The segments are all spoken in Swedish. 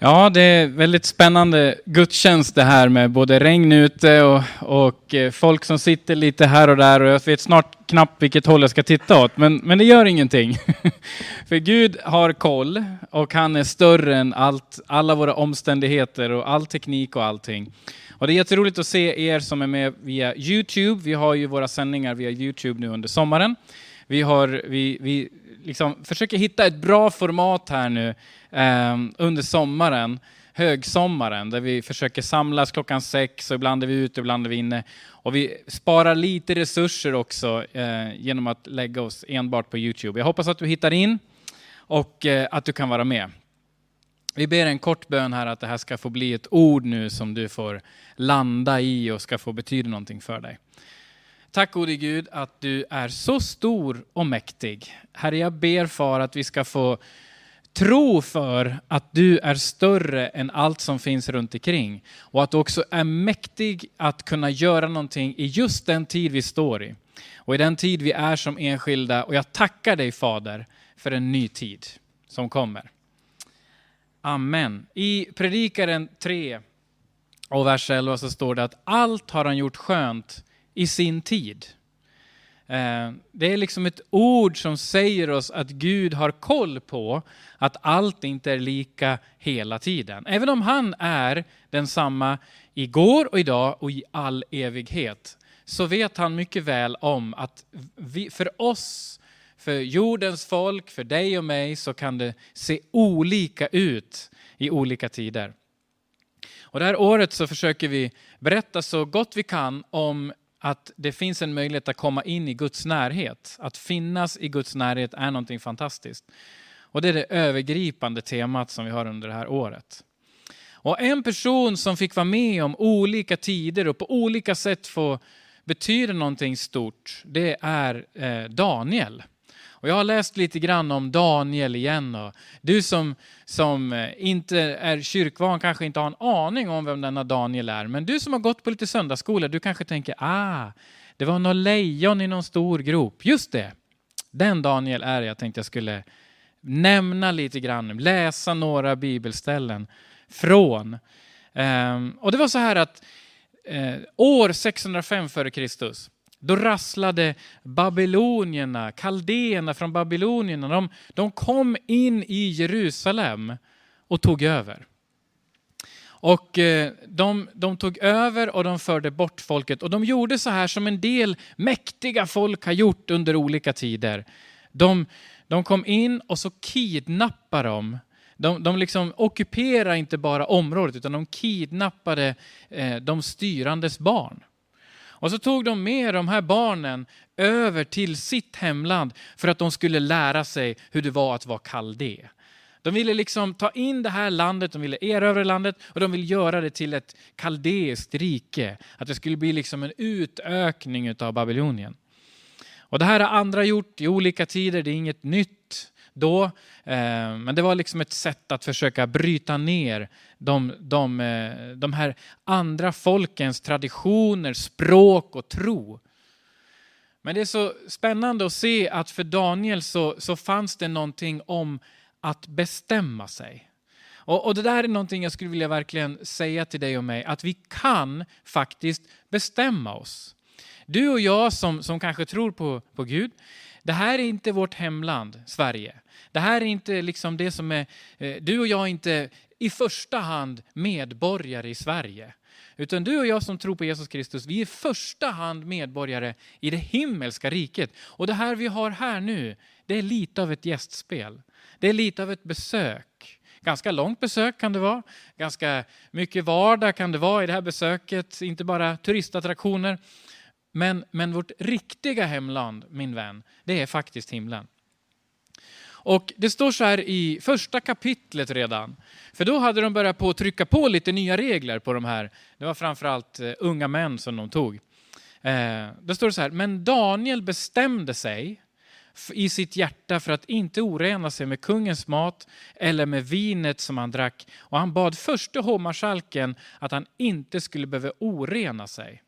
Ja, det är väldigt spännande gudstjänst det här med både regn ute och, och eh, folk som sitter lite här och där och jag vet snart knappt vilket håll jag ska titta åt, men, men det gör ingenting. För Gud har koll och han är större än allt, alla våra omständigheter och all teknik och allting. Och det är jätteroligt att se er som är med via Youtube. Vi har ju våra sändningar via Youtube nu under sommaren. Vi, har, vi, vi liksom försöker hitta ett bra format här nu Ehm, under sommaren, högsommaren, där vi försöker samlas klockan sex och ibland är vi ute, ibland är vi inne. Och vi sparar lite resurser också eh, genom att lägga oss enbart på Youtube. Jag hoppas att du hittar in och eh, att du kan vara med. Vi ber en kort bön här att det här ska få bli ett ord nu som du får landa i och ska få betyda någonting för dig. Tack gode Gud att du är så stor och mäktig. Herre, jag ber far att vi ska få tro för att du är större än allt som finns runt omkring. Och att du också är mäktig att kunna göra någonting i just den tid vi står i. Och i den tid vi är som enskilda. Och jag tackar dig Fader för en ny tid som kommer. Amen. I Predikaren 3 och vers 11 så står det att allt har han gjort skönt i sin tid. Eh, det är liksom ett ord som säger oss att Gud har koll på att allt inte är lika hela tiden. Även om han är densamma igår och idag och i all evighet så vet han mycket väl om att vi, för oss, för jordens folk, för dig och mig så kan det se olika ut i olika tider. Och det här året så försöker vi berätta så gott vi kan om att det finns en möjlighet att komma in i Guds närhet. Att finnas i Guds närhet är någonting fantastiskt. Och det är det övergripande temat som vi har under det här året. Och en person som fick vara med om olika tider och på olika sätt få betyda någonting stort, det är eh, Daniel. Och jag har läst lite grann om Daniel igen. Och du som, som eh, inte är kyrkvan kanske inte har en aning om vem denna Daniel är. Men du som har gått på lite söndagsskola, du kanske tänker, ah, det var något lejon i någon stor grop. Just det, den Daniel är jag tänkte jag skulle nämna lite grann, läsa några bibelställen från. Ehm, och det var så här att eh, år 605 före Kristus, då rasslade babylonierna, kaldéerna från babylonierna, de, de kom in i Jerusalem och tog över. Och eh, de, de, tog över och de förde bort folket. Och de gjorde så här som en del mäktiga folk har gjort under olika tider. De, de kom in och så kidnappade de. De, de liksom ockuperade inte bara området utan de kidnappade eh, de styrandes barn. Och så tog de med de här barnen över till sitt hemland för att de skulle lära sig hur det var att vara kaldé. De ville liksom ta in det här landet, de ville erövra landet och de ville göra det till ett kaldeiskt rike. Att det skulle bli liksom en utökning av Babylonien. Och det här har andra gjort i olika tider, det är inget nytt då. Eh, men det var liksom ett sätt att försöka bryta ner de, de, eh, de här andra folkens traditioner, språk och tro. Men det är så spännande att se att för Daniel så, så fanns det någonting om att bestämma sig. Och, och, Det där är någonting jag skulle vilja verkligen säga till dig och mig, att vi kan faktiskt bestämma oss. Du och jag som, som kanske tror på, på Gud, det här är inte vårt hemland, Sverige. Det här är inte liksom det som är, eh, du och jag är inte i första hand medborgare i Sverige. Utan du och jag som tror på Jesus Kristus, vi är i första hand medborgare i det himmelska riket. Och det här vi har här nu, det är lite av ett gästspel. Det är lite av ett besök. Ganska långt besök kan det vara. Ganska mycket vardag kan det vara i det här besöket. Inte bara turistattraktioner. Men, men vårt riktiga hemland, min vän, det är faktiskt himlen. Och Det står så här i första kapitlet redan. För då hade de börjat på att trycka på lite nya regler på de här. Det var framförallt eh, unga män som de tog. Eh, då står det så här, men Daniel bestämde sig i sitt hjärta för att inte orena sig med kungens mat eller med vinet som han drack. Och han bad förste hovmarskalken att han inte skulle behöva orena sig.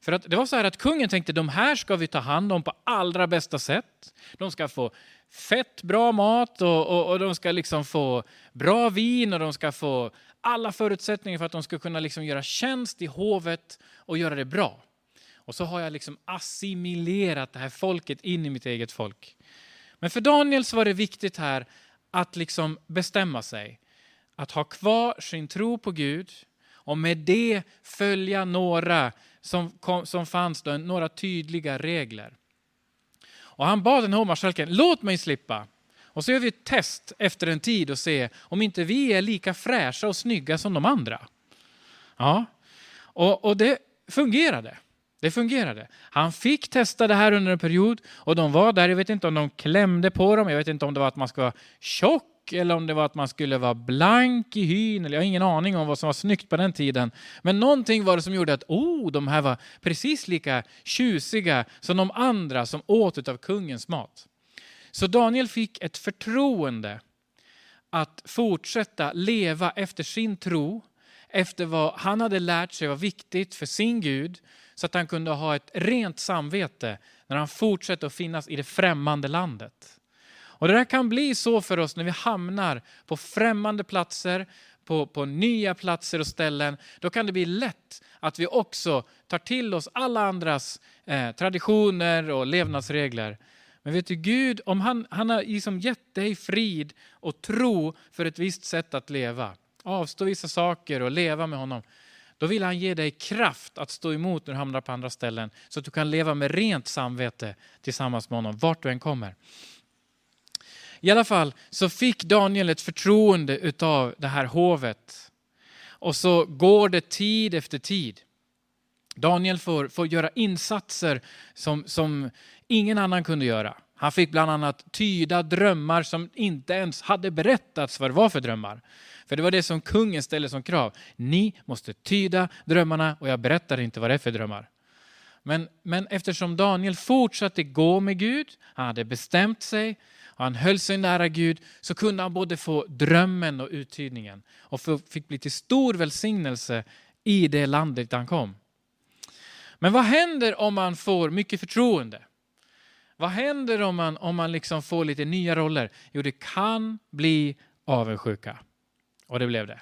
För att det var så här att kungen tänkte de här ska vi ta hand om på allra bästa sätt. De ska få fett bra mat och, och, och de ska liksom få bra vin och de ska få alla förutsättningar för att de ska kunna liksom göra tjänst i hovet och göra det bra. Och så har jag liksom assimilerat det här folket in i mitt eget folk. Men för Daniel så var det viktigt här att liksom bestämma sig. Att ha kvar sin tro på Gud och med det följa några som, kom, som fanns då, några tydliga regler. Och han bad den hovmarskalken, låt mig slippa. Och så gör vi ett test efter en tid och ser om inte vi är lika fräscha och snygga som de andra. Ja, och, och det fungerade. Det fungerade. Han fick testa det här under en period och de var där, jag vet inte om de klämde på dem, jag vet inte om det var att man ska vara tjock eller om det var att man skulle vara blank i hyn. Eller jag har ingen aning om vad som var snyggt på den tiden. Men någonting var det som gjorde att oh, de här var precis lika tjusiga som de andra som åt av kungens mat. Så Daniel fick ett förtroende att fortsätta leva efter sin tro, efter vad han hade lärt sig var viktigt för sin Gud, så att han kunde ha ett rent samvete när han fortsatte att finnas i det främmande landet. Och Det där kan bli så för oss när vi hamnar på främmande platser, på, på nya platser och ställen. Då kan det bli lätt att vi också tar till oss alla andras eh, traditioner och levnadsregler. Men vet du, Gud, om han, han har liksom gett dig frid och tro för ett visst sätt att leva, avstå vissa saker och leva med honom, då vill han ge dig kraft att stå emot när du hamnar på andra ställen, så att du kan leva med rent samvete tillsammans med honom, vart du än kommer. I alla fall så fick Daniel ett förtroende utav det här hovet. Och så går det tid efter tid. Daniel får, får göra insatser som, som ingen annan kunde göra. Han fick bland annat tyda drömmar som inte ens hade berättats vad det var för drömmar. För det var det som kungen ställde som krav. Ni måste tyda drömmarna och jag berättar inte vad det är för drömmar. Men, men eftersom Daniel fortsatte gå med Gud, han hade bestämt sig, han höll sig nära Gud så kunde han både få drömmen och uttydningen och fick bli till stor välsignelse i det landet han kom. Men vad händer om man får mycket förtroende? Vad händer om man, om man liksom får lite nya roller? Jo, det kan bli avundsjuka. Och det blev det.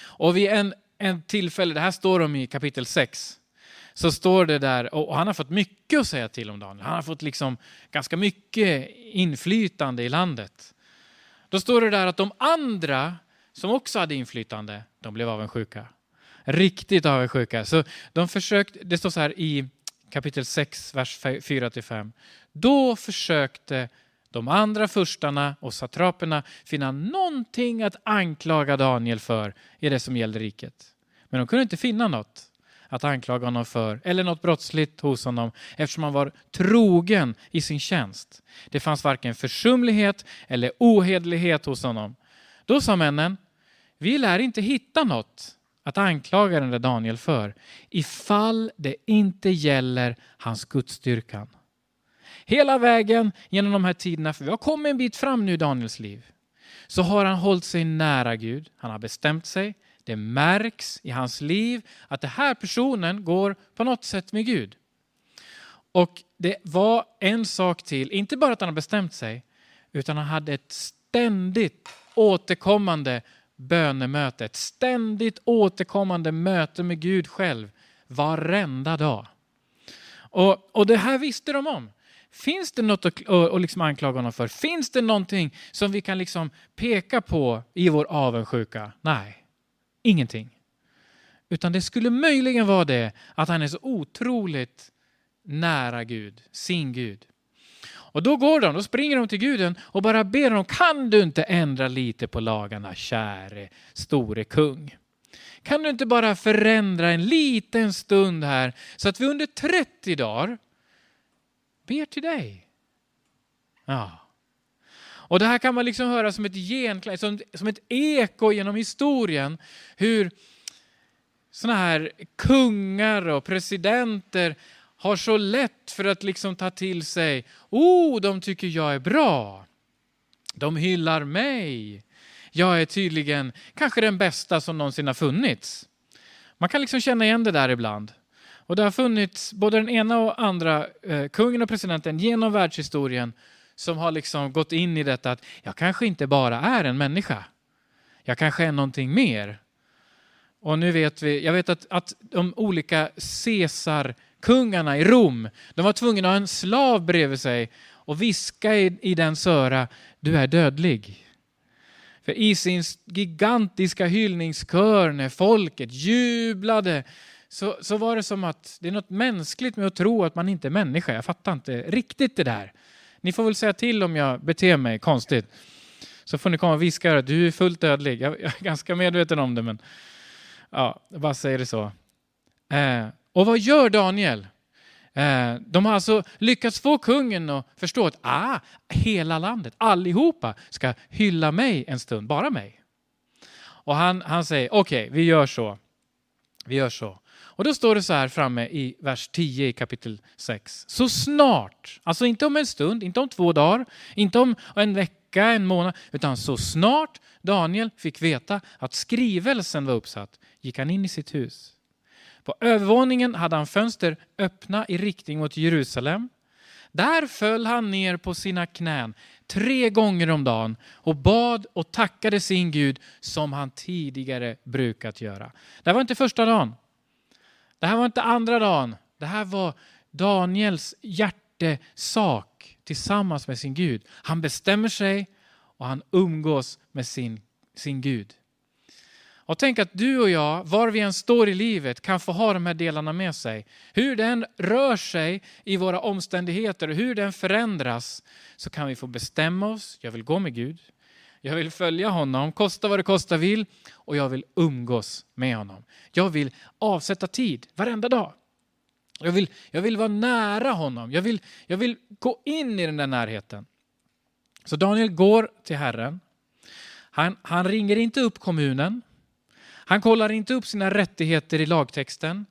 Och vid en, en tillfälle, det här står om i kapitel 6, så står det där, och han har fått mycket att säga till om Daniel. Han har fått liksom ganska mycket inflytande i landet. Då står det där att de andra som också hade inflytande, de blev avundsjuka. Riktigt avundsjuka. Så de försökte, det står så här i kapitel 6, vers 4-5. Då försökte de andra furstarna och satraperna finna någonting att anklaga Daniel för i det som gällde riket. Men de kunde inte finna något att anklaga honom för eller något brottsligt hos honom eftersom han var trogen i sin tjänst. Det fanns varken försumlighet eller ohederlighet hos honom. Då sa männen, vi lär inte hitta något att anklaga den där Daniel för ifall det inte gäller hans gudstyrkan. Hela vägen genom de här tiderna, för vi har kommit en bit fram nu i Daniels liv, så har han hållit sig nära Gud. Han har bestämt sig, det märks i hans liv att den här personen går på något sätt med Gud. Och det var en sak till, inte bara att han har bestämt sig, utan han hade ett ständigt återkommande bönemöte, ett ständigt återkommande möte med Gud själv varenda dag. Och, och det här visste de om. Finns det något att, och liksom anklaga honom för? Finns det någonting som vi kan liksom peka på i vår avundsjuka? Nej. Ingenting. Utan det skulle möjligen vara det att han är så otroligt nära Gud, sin Gud. Och då går de, då springer de till guden och bara ber honom, kan du inte ändra lite på lagarna, käre store kung? Kan du inte bara förändra en liten stund här så att vi under 30 dagar ber till dig? Ja. Och det här kan man liksom höra som ett genklang, som, som ett eko genom historien. Hur sådana här kungar och presidenter har så lätt för att liksom ta till sig, oh, de tycker jag är bra. De hyllar mig. Jag är tydligen kanske den bästa som någonsin har funnits. Man kan liksom känna igen det där ibland. Och det har funnits både den ena och andra eh, kungen och presidenten genom världshistorien som har liksom gått in i detta att jag kanske inte bara är en människa. Jag kanske är någonting mer. Och nu vet vi, jag vet att, att de olika Caesar-kungarna i Rom, de var tvungna att ha en slav bredvid sig och viska i, i dens öra, du är dödlig. För i sin gigantiska hyllningskör när folket jublade så, så var det som att det är något mänskligt med att tro att man inte är människa. Jag fattar inte riktigt det där. Ni får väl säga till om jag beter mig konstigt. Så får ni komma och viska att du är fullt dödlig. Jag, jag, är ganska medveten om det, men ja, jag bara säger det så. Eh, och vad gör Daniel? Eh, de har alltså lyckats få kungen att förstå att ah, hela landet, allihopa, ska hylla mig en stund, bara mig. Och han, han säger, okej, okay, vi gör så. Vi gör så. Och då står det så här framme i vers 10 i kapitel 6. Så snart, alltså inte om en stund, inte om två dagar, inte om en vecka, en månad, utan så snart Daniel fick veta att skrivelsen var uppsatt gick han in i sitt hus. På övervåningen hade han fönster öppna i riktning mot Jerusalem. Där föll han ner på sina knän tre gånger om dagen och bad och tackade sin Gud som han tidigare brukat göra. Det var inte första dagen. Det här var inte andra dagen. Det här var Daniels hjärtesak tillsammans med sin Gud. Han bestämmer sig och han umgås med sin, sin Gud. Och tänk att du och jag, var vi än står i livet, kan få ha de här delarna med sig. Hur den rör sig i våra omständigheter och hur den förändras så kan vi få bestämma oss. Jag vill gå med Gud. Jag vill följa honom, kosta vad det kosta vill och jag vill umgås med honom. Jag vill avsätta tid varenda dag. Jag vill, jag vill vara nära honom. Jag vill, jag vill gå in i den där närheten. Så Daniel går till Herren. Han, han ringer inte upp kommunen. Han kollar inte upp sina rättigheter i lagtexten.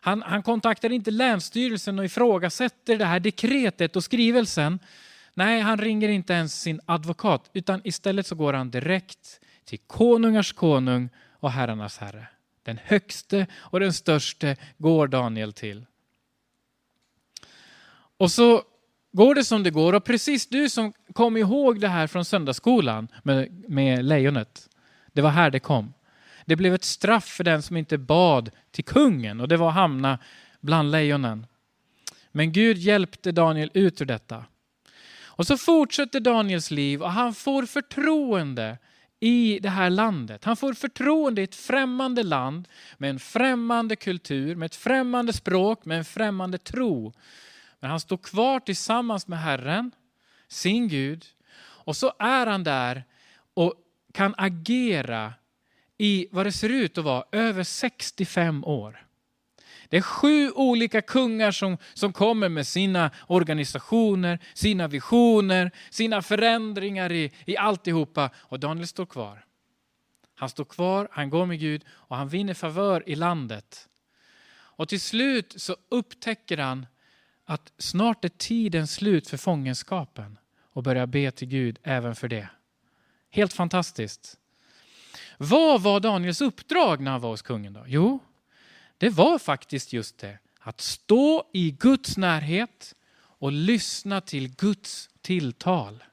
Han, han kontaktar inte Länsstyrelsen och ifrågasätter det här dekretet och skrivelsen. Nej, han ringer inte ens sin advokat, utan istället så går han direkt till konungars konung och herrarnas herre. Den högste och den störste går Daniel till. Och så går det som det går och precis du som kom ihåg det här från söndagsskolan med, med lejonet. Det var här det kom. Det blev ett straff för den som inte bad till kungen och det var att hamna bland lejonen. Men Gud hjälpte Daniel ut ur detta. Och så fortsätter Daniels liv och han får förtroende i det här landet. Han får förtroende i ett främmande land med en främmande kultur, med ett främmande språk, med en främmande tro. Men han står kvar tillsammans med Herren, sin Gud, och så är han där och kan agera i vad det ser ut att vara över 65 år. Det är sju olika kungar som, som kommer med sina organisationer, sina visioner, sina förändringar i, i alltihopa. Och Daniel står kvar. Han står kvar, han går med Gud och han vinner favör i landet. Och till slut så upptäcker han att snart är tiden slut för fångenskapen och börjar be till Gud även för det. Helt fantastiskt. Vad var Daniels uppdrag när han var hos kungen? då? Jo, det var faktiskt just det. Att stå i Guds närhet och lyssna till Guds tilltal.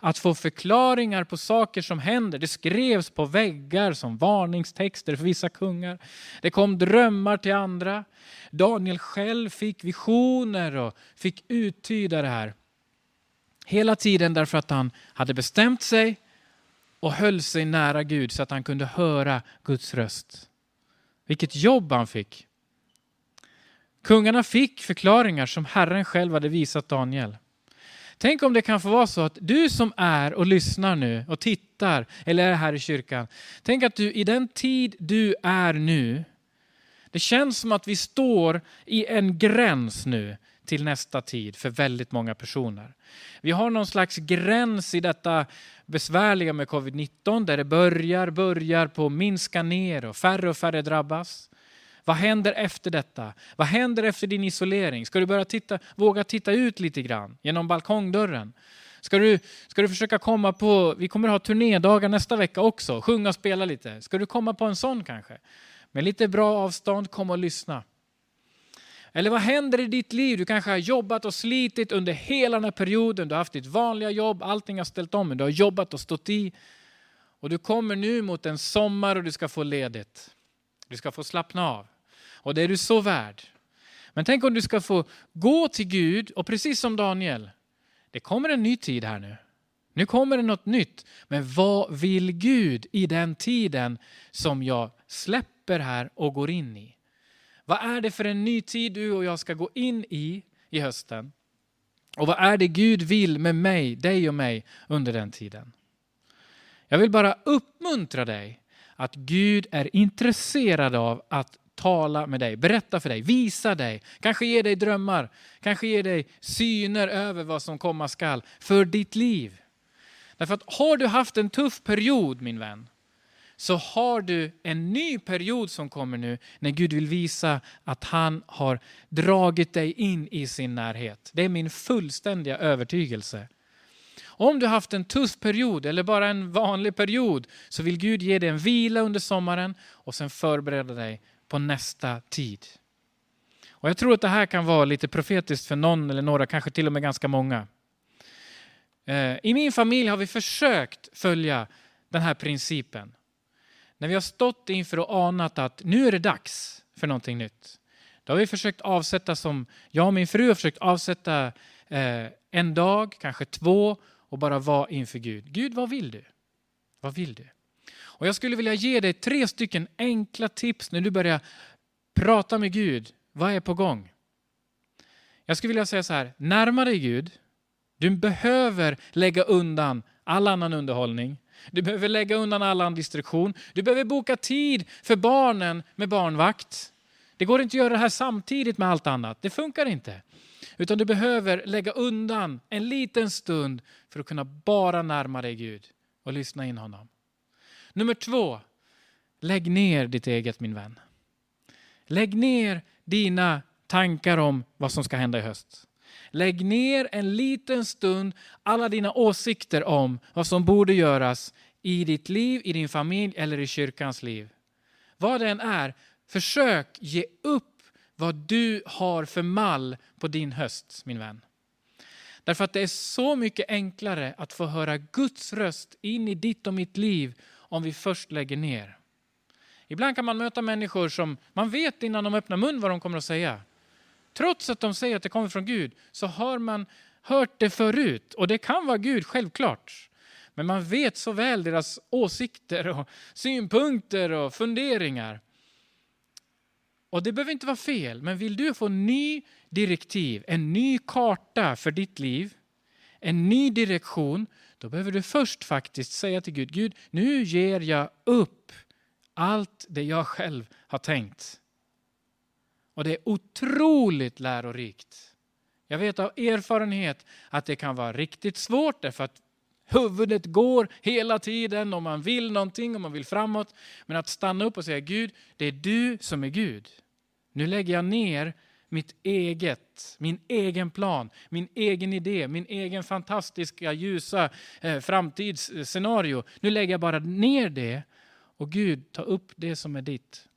Att få förklaringar på saker som händer. Det skrevs på väggar som varningstexter för vissa kungar. Det kom drömmar till andra. Daniel själv fick visioner och fick uttyda det här. Hela tiden därför att han hade bestämt sig och höll sig nära Gud så att han kunde höra Guds röst. Vilket jobb han fick. Kungarna fick förklaringar som Herren själv hade visat Daniel. Tänk om det kan få vara så att du som är och lyssnar nu och tittar eller är här i kyrkan. Tänk att du i den tid du är nu, det känns som att vi står i en gräns nu till nästa tid för väldigt många personer. Vi har någon slags gräns i detta besvärliga med covid-19 där det börjar, börjar på minska ner och färre och färre drabbas. Vad händer efter detta? Vad händer efter din isolering? Ska du börja titta, våga titta ut lite grann genom balkongdörren? Ska du, ska du försöka komma på, vi kommer ha turnédagar nästa vecka också, sjunga och spela lite. Ska du komma på en sån kanske? Med lite bra avstånd, kom och lyssna. Eller vad händer i ditt liv? Du kanske har jobbat och slitit under hela den här perioden. Du har haft ditt vanliga jobb, allting har ställt om, men du har jobbat och stått i. Och du kommer nu mot en sommar och du ska få ledigt. Du ska få slappna av. Och det är du så värd. Men tänk om du ska få gå till Gud och precis som Daniel, det kommer en ny tid här nu. Nu kommer det något nytt. Men vad vill Gud i den tiden som jag släpper här och går in i? Vad är det för en ny tid du och jag ska gå in i i hösten? Och vad är det Gud vill med mig, dig och mig under den tiden? Jag vill bara uppmuntra dig att Gud är intresserad av att tala med dig, berätta för dig, visa dig, kanske ge dig drömmar, kanske ge dig syner över vad som komma skall för ditt liv. Därför att har du haft en tuff period min vän, så har du en ny period som kommer nu när Gud vill visa att han har dragit dig in i sin närhet. Det är min fullständiga övertygelse. Om du har haft en tuff period eller bara en vanlig period så vill Gud ge dig en vila under sommaren och sen förbereda dig på nästa tid. Och Jag tror att det här kan vara lite profetiskt för någon eller några, kanske till och med ganska många. Eh, I min familj har vi försökt följa den här principen. När vi har stått inför och anat att nu är det dags för någonting nytt. Då har vi försökt avsätta som, jag och min fru har försökt avsätta eh, en dag, kanske två och bara vara inför Gud. Gud, vad vill du? Vad vill du? Och jag skulle vilja ge dig tre stycken enkla tips när du börjar prata med Gud. Vad är på gång? Jag skulle vilja säga så här, närma dig Gud. Du behöver lägga undan all annan underhållning. Du behöver lägga undan all annan distraktion. Du behöver boka tid för barnen med barnvakt. Det går inte att göra det här samtidigt med allt annat. Det funkar inte. Utan du behöver lägga undan en liten stund för att kunna bara närma dig Gud och lyssna in honom. Nummer två, lägg ner ditt eget min vän. Lägg ner dina tankar om vad som ska hända i höst. Lägg ner en liten stund alla dina åsikter om vad som borde göras i ditt liv, i din familj eller i kyrkans liv. Vad det än är, försök ge upp vad du har för mall på din höst, min vän. Därför att det är så mycket enklare att få höra Guds röst in i ditt och mitt liv om vi först lägger ner. Ibland kan man möta människor som man vet innan de öppnar mun vad de kommer att säga. Trots att de säger att det kommer från Gud så har man hört det förut. Och det kan vara Gud, självklart. Men man vet så väl deras åsikter och synpunkter och funderingar. Och det behöver inte vara fel, men vill du få ny direktiv, en ny karta för ditt liv, en ny direktion, då behöver du först faktiskt säga till Gud, Gud, nu ger jag upp allt det jag själv har tänkt. Och det är otroligt lärorikt. Jag vet av erfarenhet att det kan vara riktigt svårt därför att huvudet går hela tiden och man vill någonting och man vill framåt. Men att stanna upp och säga Gud, det är du som är Gud. Nu lägger jag ner mitt eget, min egen plan, min egen idé, min egen fantastiska ljusa eh, framtidsscenario. Nu lägger jag bara ner det och Gud, ta upp det som är ditt.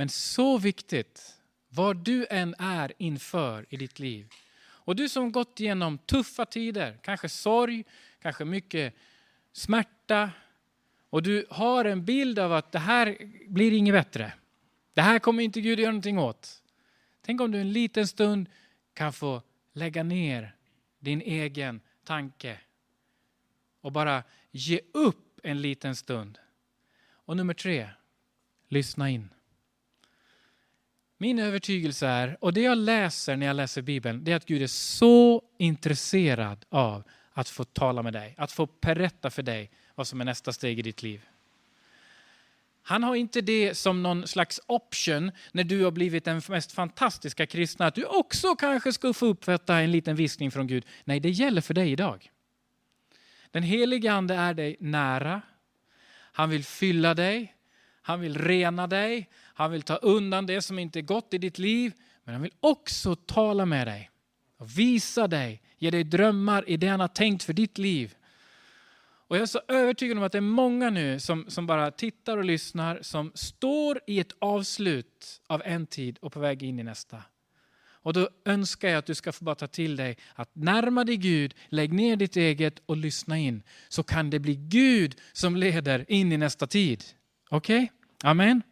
Men så viktigt, var du än är inför i ditt liv. Och du som gått igenom tuffa tider, kanske sorg, kanske mycket smärta. Och du har en bild av att det här blir inget bättre. Det här kommer inte Gud göra någonting åt. Tänk om du en liten stund kan få lägga ner din egen tanke och bara ge upp en liten stund. Och nummer tre, lyssna in. Min övertygelse är, och det jag läser när jag läser Bibeln, det är att Gud är så intresserad av att få tala med dig, att få berätta för dig vad som är nästa steg i ditt liv. Han har inte det som någon slags option när du har blivit den mest fantastiska kristna, att du också kanske ska få uppfatta en liten viskning från Gud. Nej, det gäller för dig idag. Den helige ande är dig nära. Han vill fylla dig. Han vill rena dig. Han vill ta undan det som inte är gott i ditt liv. Men han vill också tala med dig och visa dig, ge dig drömmar i det han har tänkt för ditt liv. Och jag är så övertygad om att det är många nu som, som bara tittar och lyssnar, som står i ett avslut av en tid och på väg in i nästa. Och då önskar jag att du ska få bara ta till dig att närma dig Gud, lägg ner ditt eget och lyssna in. Så kan det bli Gud som leder in i nästa tid. Okej? Okay? Amen.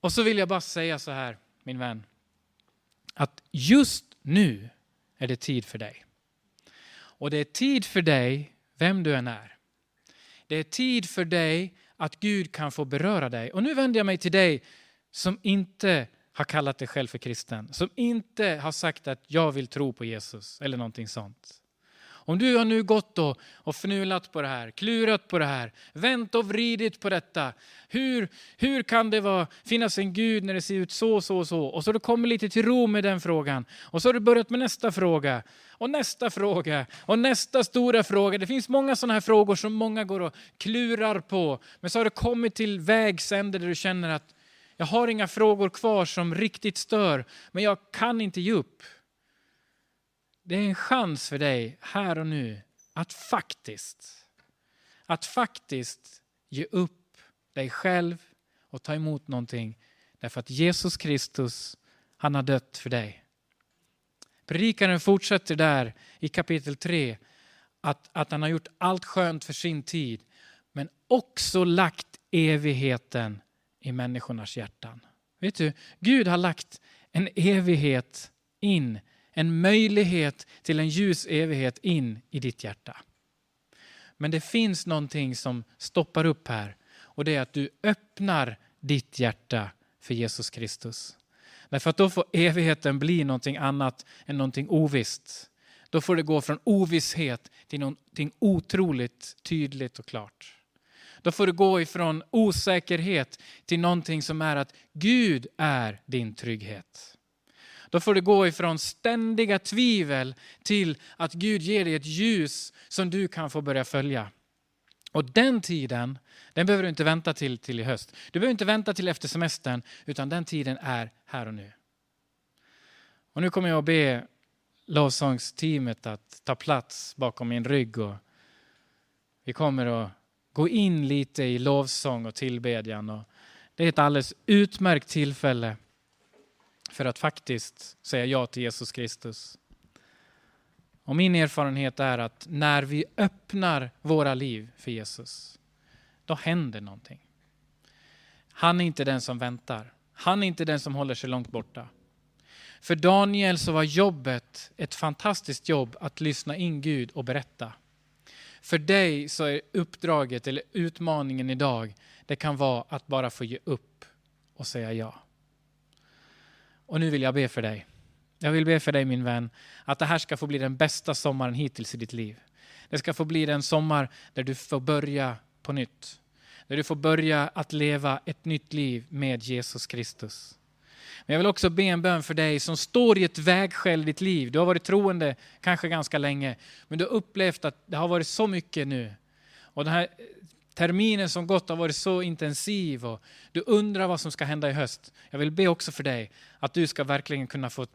Och så vill jag bara säga så här, min vän. Att just nu är det tid för dig. Och det är tid för dig, vem du än är. Det är tid för dig att Gud kan få beröra dig. Och nu vänder jag mig till dig som inte har kallat dig själv för kristen. Som inte har sagt att jag vill tro på Jesus eller någonting sånt. Om du har nu gått och, och fnulat på det här, klurat på det här, vänt och vridit på detta. Hur, hur kan det vara, finnas en Gud när det ser ut så, så, så? Och så har du kommit lite till ro med den frågan. Och så har du börjat med nästa fråga. Och nästa fråga. Och nästa stora fråga. Det finns många sådana här frågor som många går och klurar på. Men så har du kommit till vägs ände där du känner att jag har inga frågor kvar som riktigt stör, men jag kan inte ge upp. Det är en chans för dig här och nu att faktiskt, att faktiskt ge upp dig själv och ta emot någonting. Därför att Jesus Kristus, han har dött för dig. Predikaren fortsätter där i kapitel 3 att, att han har gjort allt skönt för sin tid men också lagt evigheten i människornas hjärtan. Vet du, Gud har lagt en evighet in en möjlighet till en ljus evighet in i ditt hjärta. Men det finns någonting som stoppar upp här och det är att du öppnar ditt hjärta för Jesus Kristus. Därför att då får evigheten bli någonting annat än någonting ovisst. Då får det gå från ovisshet till någonting otroligt tydligt och klart. Då får du gå ifrån osäkerhet till någonting som är att Gud är din trygghet. Då får du gå ifrån ständiga tvivel till att Gud ger dig ett ljus som du kan få börja följa. Och den tiden, den behöver du inte vänta till, till i höst. Du behöver inte vänta till efter semestern, utan den tiden är här och nu. Och nu kommer jag att be lovsångsteamet att ta plats bakom min rygg. Och vi kommer att gå in lite i lovsång och tillbedjan. Och det är ett alldeles utmärkt tillfälle för att faktiskt säga ja till Jesus Kristus. Och min erfarenhet är att när vi öppnar våra liv för Jesus, då händer någonting. Han är inte den som väntar. Han är inte den som håller sig långt borta. För Daniel så var jobbet ett fantastiskt jobb att lyssna in Gud och berätta. För dig så är uppdraget eller utmaningen idag, det kan vara att bara få ge upp och säga ja. Och nu vill jag be för dig. Jag vill be för dig min vän, att det här ska få bli den bästa sommaren hittills i ditt liv. Det ska få bli den sommar där du får börja på nytt. Där du får börja att leva ett nytt liv med Jesus Kristus. Men jag vill också be en bön för dig som står i ett vägskäl i ditt liv. Du har varit troende kanske ganska länge, men du har upplevt att det har varit så mycket nu. Och den här terminen som gått har varit så intensiv och du undrar vad som ska hända i höst. Jag vill be också för dig att du ska verkligen kunna få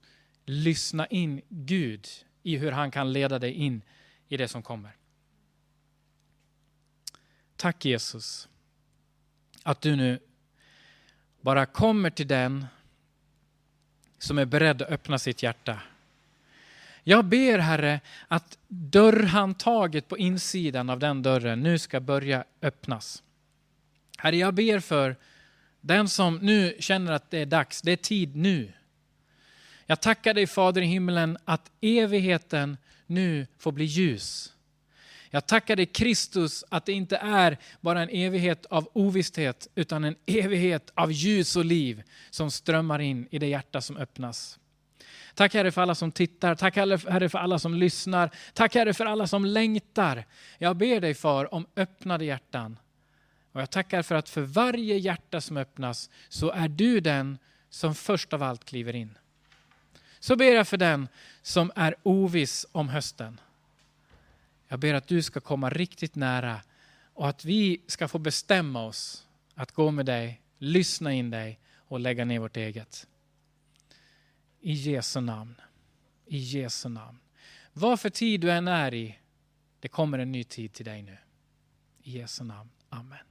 lyssna in Gud i hur han kan leda dig in i det som kommer. Tack Jesus att du nu bara kommer till den som är beredd att öppna sitt hjärta jag ber Herre att dörrhandtaget på insidan av den dörren nu ska börja öppnas. Herre, jag ber för den som nu känner att det är dags, det är tid nu. Jag tackar dig Fader i himmelen att evigheten nu får bli ljus. Jag tackar dig Kristus att det inte är bara en evighet av ovisshet utan en evighet av ljus och liv som strömmar in i det hjärta som öppnas. Tack Herre för alla som tittar, tack Herre för alla som lyssnar, tack Herre för alla som längtar. Jag ber dig Far om öppnade hjärtan. Och jag tackar för att för varje hjärta som öppnas så är du den som först av allt kliver in. Så ber jag för den som är oviss om hösten. Jag ber att du ska komma riktigt nära och att vi ska få bestämma oss att gå med dig, lyssna in dig och lägga ner vårt eget. I Jesu namn. I Jesu namn. Vad för tid du än är i, Det kommer en ny tid till dig nu. I Jesu namn. Amen.